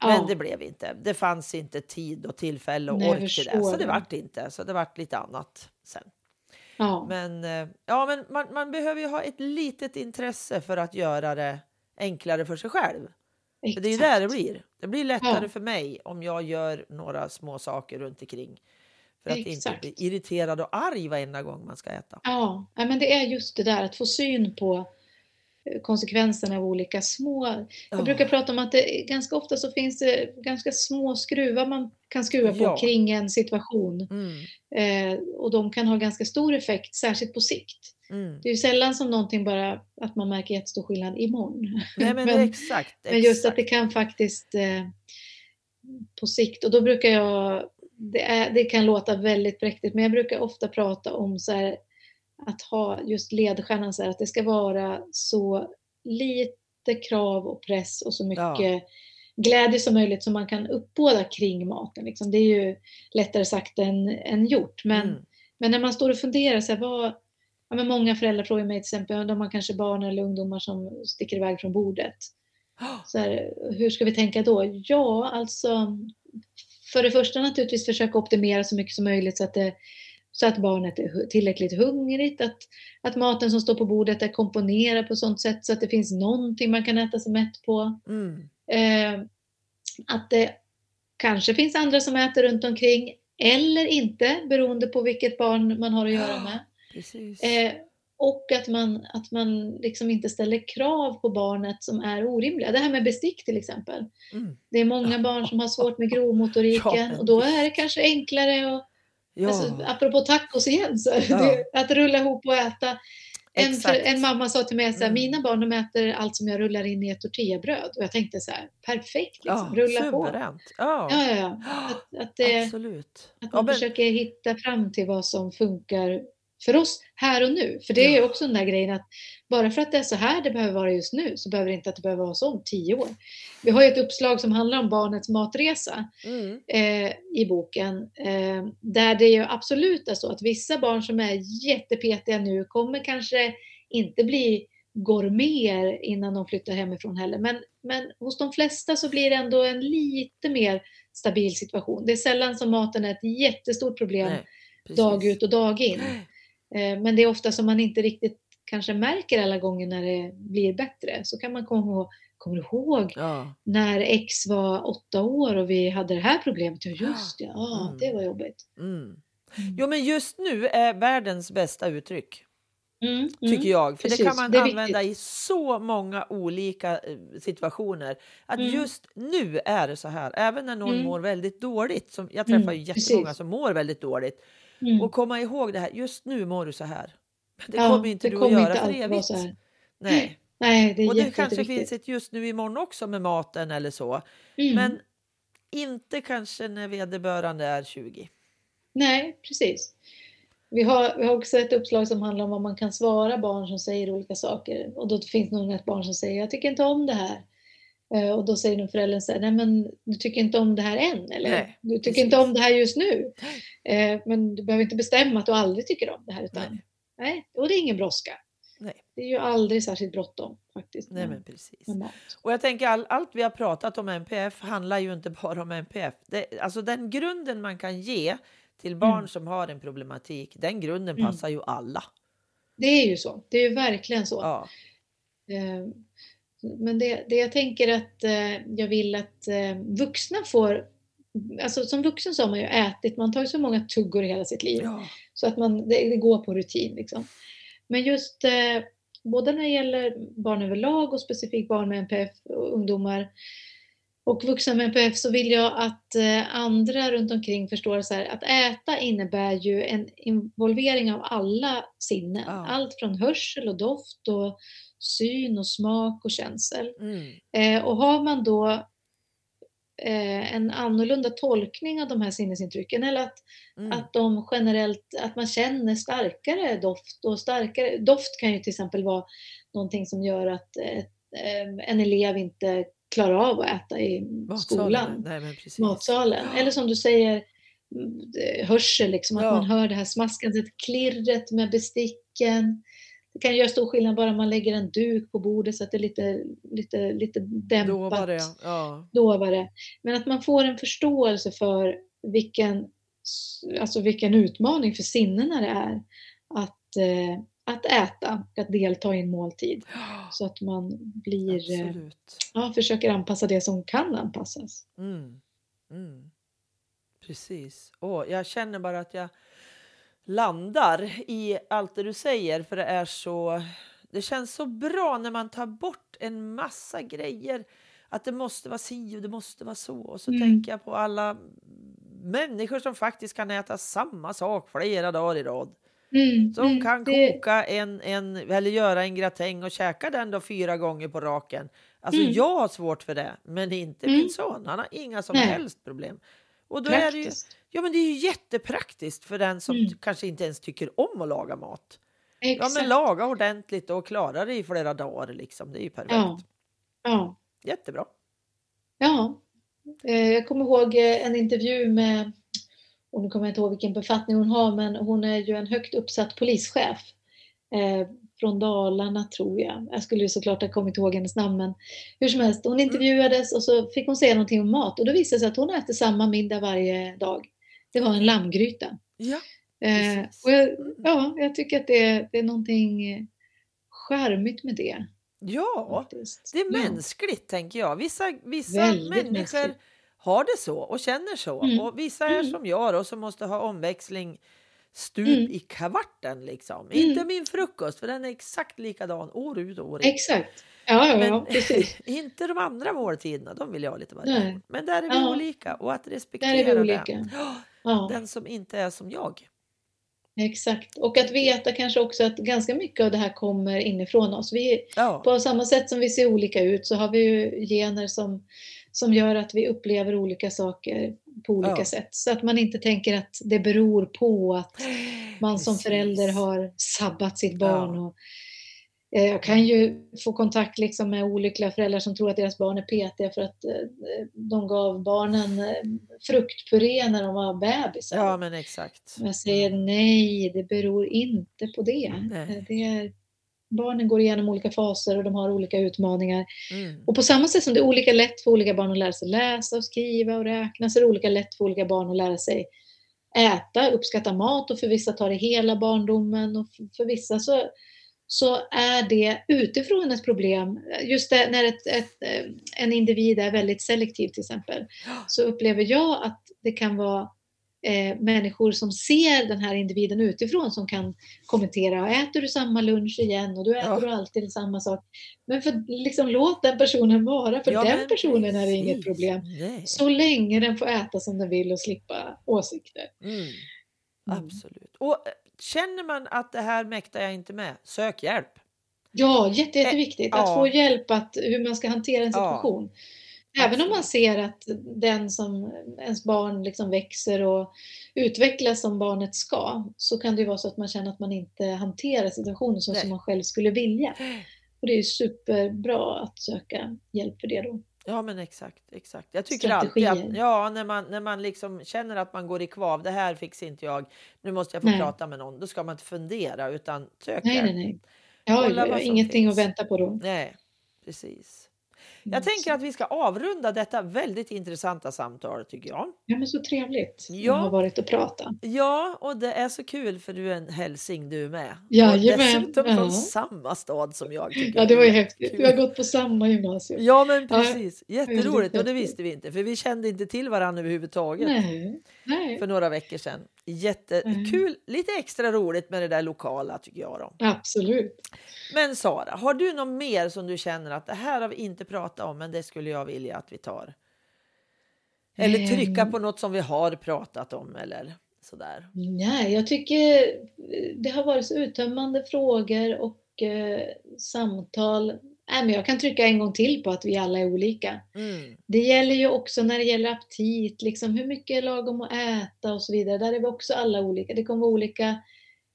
Ja. Men det blev inte. Det fanns inte tid och tillfälle och Nej, ork till det. Så det vart inte. Så det vart lite annat sen. Ja. Men, eh, ja, men man, man behöver ju ha ett litet intresse för att göra det enklare för sig själv. För det är ju där det blir. Det blir lättare Ja. för mig om jag gör några små saker runt omkring. För att Exakt. inte bli irriterad och arg varenda gång man ska äta. Ja, men det är just det där att få syn på eh, konsekvenserna av olika små... Ja. Jag brukar prata om att det, ganska ofta så finns det ganska små skruvar man kan skruva på Ja. kring en situation. Mm, Eh, och de kan ha ganska stor effekt, särskilt på sikt. mm. Det är ju sällan som någonting bara, att man märker jättestor skillnad imorgon. Nej, men, det är exakt. Men just att exakt. det kan faktiskt eh, på sikt, och då brukar jag, det, är, det kan låta väldigt präktigt, men jag brukar ofta prata om så här, att ha just ledstjärnan så här, att det ska vara så lite krav och press och så mycket Ja. glädje som möjligt som man kan uppbåda kring maten. Liksom. Det är ju lättare sagt än, än gjort. Men, Mm. men när man står och funderar, så här, vad, ja, men många föräldrar frågar mig till exempel, de har kanske barn eller ungdomar som sticker iväg från bordet. Så här, hur ska vi tänka då? Ja, alltså för det första naturligtvis försöka optimera så mycket som möjligt så att, det, så att barnet är tillräckligt hungrigt, att, att maten som står på bordet är komponerad på sånt sätt så att det finns någonting man kan äta sig mätt på. Mm. Eh, att det kanske finns andra som äter runt omkring eller inte beroende på vilket barn man har att göra med. Precis. Eh, och att man, att man liksom inte ställer krav på barnet som är orimliga. Det här med bestick till exempel. Mm. Det är många barn som har svårt med grovmotoriken Ja, och då är det kanske enklare att, Ja, alltså, apropå tacos igen, så, Ja. det, att rulla ihop och äta. En, exakt. en mamma sa till mig så här, Mm. mina barn de äter allt som jag rullar in i ett tortillabröd. Och jag tänkte så här, perfekt, liksom, ja, rulla på. suveränt. Ja, Ja, ja, ja. Att, att, det, absolut. att man men, försöker hitta fram till vad som funkar för oss här och nu. För det är Ja. också den där grejen att bara för att det är så här det behöver vara just nu så behöver det inte att det behöver vara så om tio år. Vi har ju ett uppslag som handlar om barnets matresa Mm. eh, i boken. Eh, där det ju absolut är så att vissa barn som är jättepetiga nu kommer kanske inte bli gourmeter innan de flyttar hemifrån heller. Men, men hos de flesta så blir det ändå en lite mer stabil situation. Det är sällan som maten är ett jättestort problem Nej, dag ut och dag in. Eh, Men det är ofta som man inte riktigt kanske märker alla gånger när det blir bättre. Så kan man komma ihåg, kommer du ihåg Ja. när X var åtta år och vi hade det här problemet? Ja just det, ja Mm. det var jobbigt. Mm. Jo, men just nu är världens bästa uttryck. Mm, tycker mm. jag. För det precis. kan man Det använda i så många olika eh, situationer. Att Mm. just nu är det så här. Även när någon Mm. mår väldigt dåligt. Som, jag Mm, träffar ju jättemånga precis. som mår väldigt dåligt. Mm. Och komma ihåg det här. Just nu mår du så här. Det Ja, kommer inte det du kommer att göra för evigt. Nej. Nej, det är Och det jätte, kanske finns ett just nu imorgon också med maten eller så. Mm. Men inte kanske när vederbörande är 20. Nej, precis. Vi har, vi har också ett uppslag som handlar om vad man kan svara barn som säger olika saker. Och då finns det nog ett barn som säger jag tycker inte om det här. Eh, Och då säger nog föräldern så här, nej men du tycker inte om det här än eller? Nej, du tycker precis. inte om det här just nu. Eh, Men du behöver inte bestämma att du aldrig tycker om det här utan Nej. nej, och det är ingen brådska. Det är ju aldrig särskilt bråttom faktiskt. Nej, men precis. Och jag tänker all, allt vi har pratat om MPF handlar ju inte bara om MPF. Det, alltså den grunden man kan ge till barn Mm. som har en problematik, den grunden Mm. passar ju alla. Det är ju så. Det är ju verkligen så. Ja. Eh, Men det, det jag tänker att eh, jag vill att eh, vuxna får, alltså som vuxen så har man ju ätit, man tar ju så många tuggor i hela sitt liv Ja. så att man, det, det går på rutin liksom. Men just eh, både när det gäller barn överlag och specifikt barn med NPF och ungdomar och vuxna med NPF så vill jag att eh, andra runt omkring förstår så här, att äta innebär ju en involvering av alla sinnen. Ja. Allt från hörsel och doft och syn och smak och känsel. Mm. Eh, och har man då eh, en annorlunda tolkning av de här sinnesintrycken eller att, Mm. att de generellt, att man känner starkare doft och starkare, doft kan ju till exempel vara någonting som gör att eh, eh, en elev inte klarar av att äta i Matsalen. skolan, Nej, matsalen. Eller som du säger, mm, eh, hörsel, liksom, att Ja. man hör det här smaskandet, klirret med besticken. Det kan göra stor skillnad bara man lägger en duk på bordet så att det är lite, lite, lite dämpat Då var det, ja. dovare. Men att man får en förståelse för vilken, alltså vilken utmaning för sinnena det är att, eh, att äta och att delta i en måltid. Så att man blir, eh, ja, försöker anpassa det som kan anpassas. Mm. Mm. Precis. Åh, jag känner bara att jag landar i allt det du säger för det är så det känns så bra när man tar bort en massa grejer att det måste vara si och det måste vara så och så Mm. tänker jag på alla människor som faktiskt kan äta samma sak flera dagar i rad Mm, som mm, kan det- koka en, en eller göra en gratäng och käka den då fyra gånger på raken. Alltså Mm. jag har svårt för det, men inte Mm. min son. Han har inga som Nej. helst problem. Och då är det ju, Praktiskt. Ja men det är ju jättepraktiskt för den som Mm. kanske inte ens tycker om att laga mat. Ja Exakt. men laga ordentligt och klara det i flera dagar liksom. Det är ju perfekt. Ja. Ja. Jättebra. Ja, eh, jag kommer ihåg eh, en intervju med, och nu kommer jag inte ihåg vilken befattning hon har, men hon är ju en högt uppsatt polischef eh, från Dalarna tror jag. Jag skulle ju såklart ha kommit ihåg hennes namn, men hur som helst, hon intervjuades och så fick hon säga någonting om mat och då visade det sig att hon äter samma middag varje dag. Det var en lammgryta. Ja. Eh, och jag, Mm. ja, jag tycker att det, det är någonting charmigt med det. Ja, faktiskt. det är Ja. mänskligt tänker jag. Vissa, vissa Väldigt människor mänskligt. har det så och känner så. Mm. Och vissa är Mm. som jag då, som måste ha omväxling stup Mm. i kvarten. Liksom. Mm. Inte min frukost, för den är exakt likadan år ut och år in. Exakt. Ja, ja, Men ja precis. inte de andra måltiderna, de vill jag ha lite variation. Men där är vi Ja. olika och att respektera olika. Ja. Den som inte är som jag. Exakt. Och att veta kanske också att ganska mycket av det här kommer inifrån oss. Vi, Ja, på samma sätt som vi ser olika ut så har vi ju gener som, som gör att vi upplever olika saker på olika Ja. sätt. Så att man inte tänker att det beror på att man som Precis. förälder har sabbat sitt barn. Ja. Och, jag kan ju få kontakt liksom med olyckliga föräldrar som tror att deras barn är petiga för att eh, de gav barnen eh, fruktpuré när de var bebisar. Ja, men exakt. Men Jag säger nej, det beror inte på det. Nej. Eh, det är, barnen går igenom olika faser och de har olika utmaningar. Mm. Och på samma sätt som det är olika lätt för olika barn att lära sig läsa och skriva och räkna så är det olika lätt för olika barn att lära sig äta, uppskatta mat och för vissa tar det hela barndomen och för vissa så, så är det utifrån ett problem. Just det, när ett, ett, eh, en individ är väldigt selektiv till exempel så upplever jag att det kan vara eh, människor som ser den här individen utifrån som kan kommentera, äter du samma lunch igen och du äter Ja. alltid samma sak. Men för, liksom, låt den personen vara, för Ja, den personen är det inget precis. problem. Nej. Så länge den får äta som den vill och slippa åsikter. Mm. Mm. Absolut. Och eh, känner man att det här mäktar jag inte med, sök hjälp. Ja, jätte, jätteviktigt att ja. få hjälp att hur man ska hantera en Ja. situation. Även om man ser att den som ens barn liksom växer och utvecklas som barnet ska, så kan det ju vara så att man känner att man inte hanterar situationen så som man själv skulle vilja. Och det är superbra att söka hjälp för det då. Ja, men exakt, exakt. Jag tycker alltid Strategier. att ja, när man, när man liksom känner att man går i kvav, det här fixar inte jag, nu måste jag få Nej. prata med någon, då ska man inte fundera utan sök Nej, nej, nej. Ja, Kolla ja, vad som ingenting finns. att vänta på då. Nej, precis. Jag Mm, tänker att vi ska avrunda detta väldigt intressanta samtal tycker jag. Ja, men så trevligt Ja. att ha varit och prata. Ja, och det är så kul för du är en hälsing du med. Jajamän, Och dessutom ja. från samma stad som jag. Ja, det var ju häftigt. kul. Vi har gått på samma gymnasium. Ja, men Ja, precis. Jätteroligt. väldigt Och det visste vi inte, för vi kände inte till varandra överhuvudtaget Nej, nej, för några veckor sedan. Jättekul, lite extra roligt med det där lokala tycker jag. Då. absolut. Men Sara, har du något mer som du känner att det här har vi inte pratat om, men det skulle jag vilja att vi tar? Eller trycka Ehm. på något som vi har pratat om eller sådär. Nej, jag tycker det har varit så uttömmande frågor och eh, samtal. Nej, men jag kan trycka en gång till på att vi alla är olika. Mm. Det gäller ju också när det gäller aptit, liksom hur mycket är lagom att äta och så vidare. Där är vi också alla olika. Det kommer vara olika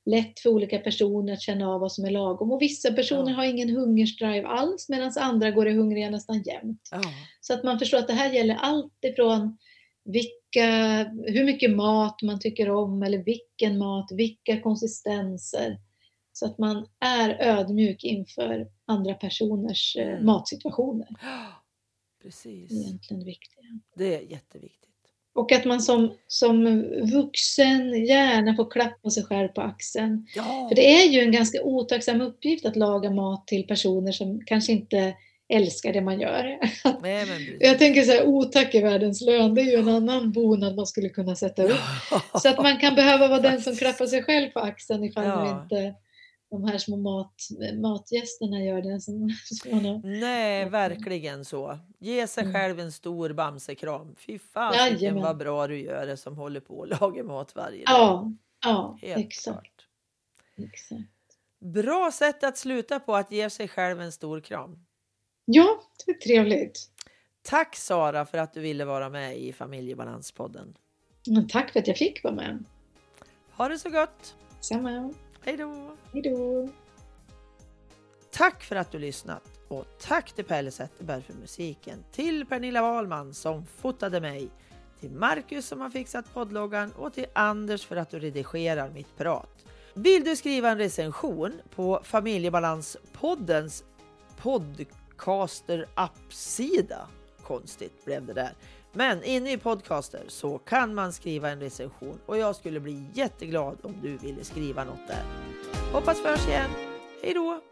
lätt för olika personer att känna av vad som är lagom. Och vissa personer Ja. har ingen hungersdrive alls medan andra går i hungriga nästan jämt. Ja. Så att man förstår att det här gäller allt ifrån vilka, hur mycket mat man tycker om eller vilken mat, vilka konsistenser. Så att man är ödmjuk inför andra personers eh, Mm. matsituationer. Precis. Det är egentligen viktigt. Det är jätteviktigt. Och att man som, som vuxen gärna får klappa sig själv på axeln. Ja, För det är ju en ganska otacksam uppgift att laga mat till personer som kanske inte älskar det man gör. Nej. Jag tänker så här, otack är världens lön. Det är ju en annan bonad man skulle kunna sätta upp. Så att man kan behöva vara den som klappar sig själv på axeln ifall Ja. nu inte de här små mat, matgästerna gör det. Som, som. Nej, verkligen så. Ge sig Mm. själv en stor bamsekram. Fy fan vad bra du gör det som håller på att laga mat varje dag. Ja, ja Helt exakt, klart. exakt. Bra sätt att sluta på att ge sig själv en stor kram. Ja, det är trevligt. Tack Sara för att du ville vara med i Familjebalanspodden. Men tack för att jag fick vara med. Ha det så gott. Samma. Hej då! Hej då. Tack för att du lyssnat och tack till Pelle Zetterberg för musiken, till Pernilla Wahlman som fotade mig, till Marcus som har fixat poddloggan och till Anders för att du redigerar mitt prat. Vill du skriva en recension på Familjebalanspoddens podcaster appsida? Konstigt blev det där. Men inne i podcaster så kan man skriva en recension och jag skulle bli jätteglad om du ville skriva något där. Hoppas vi hörs igen. Hej då!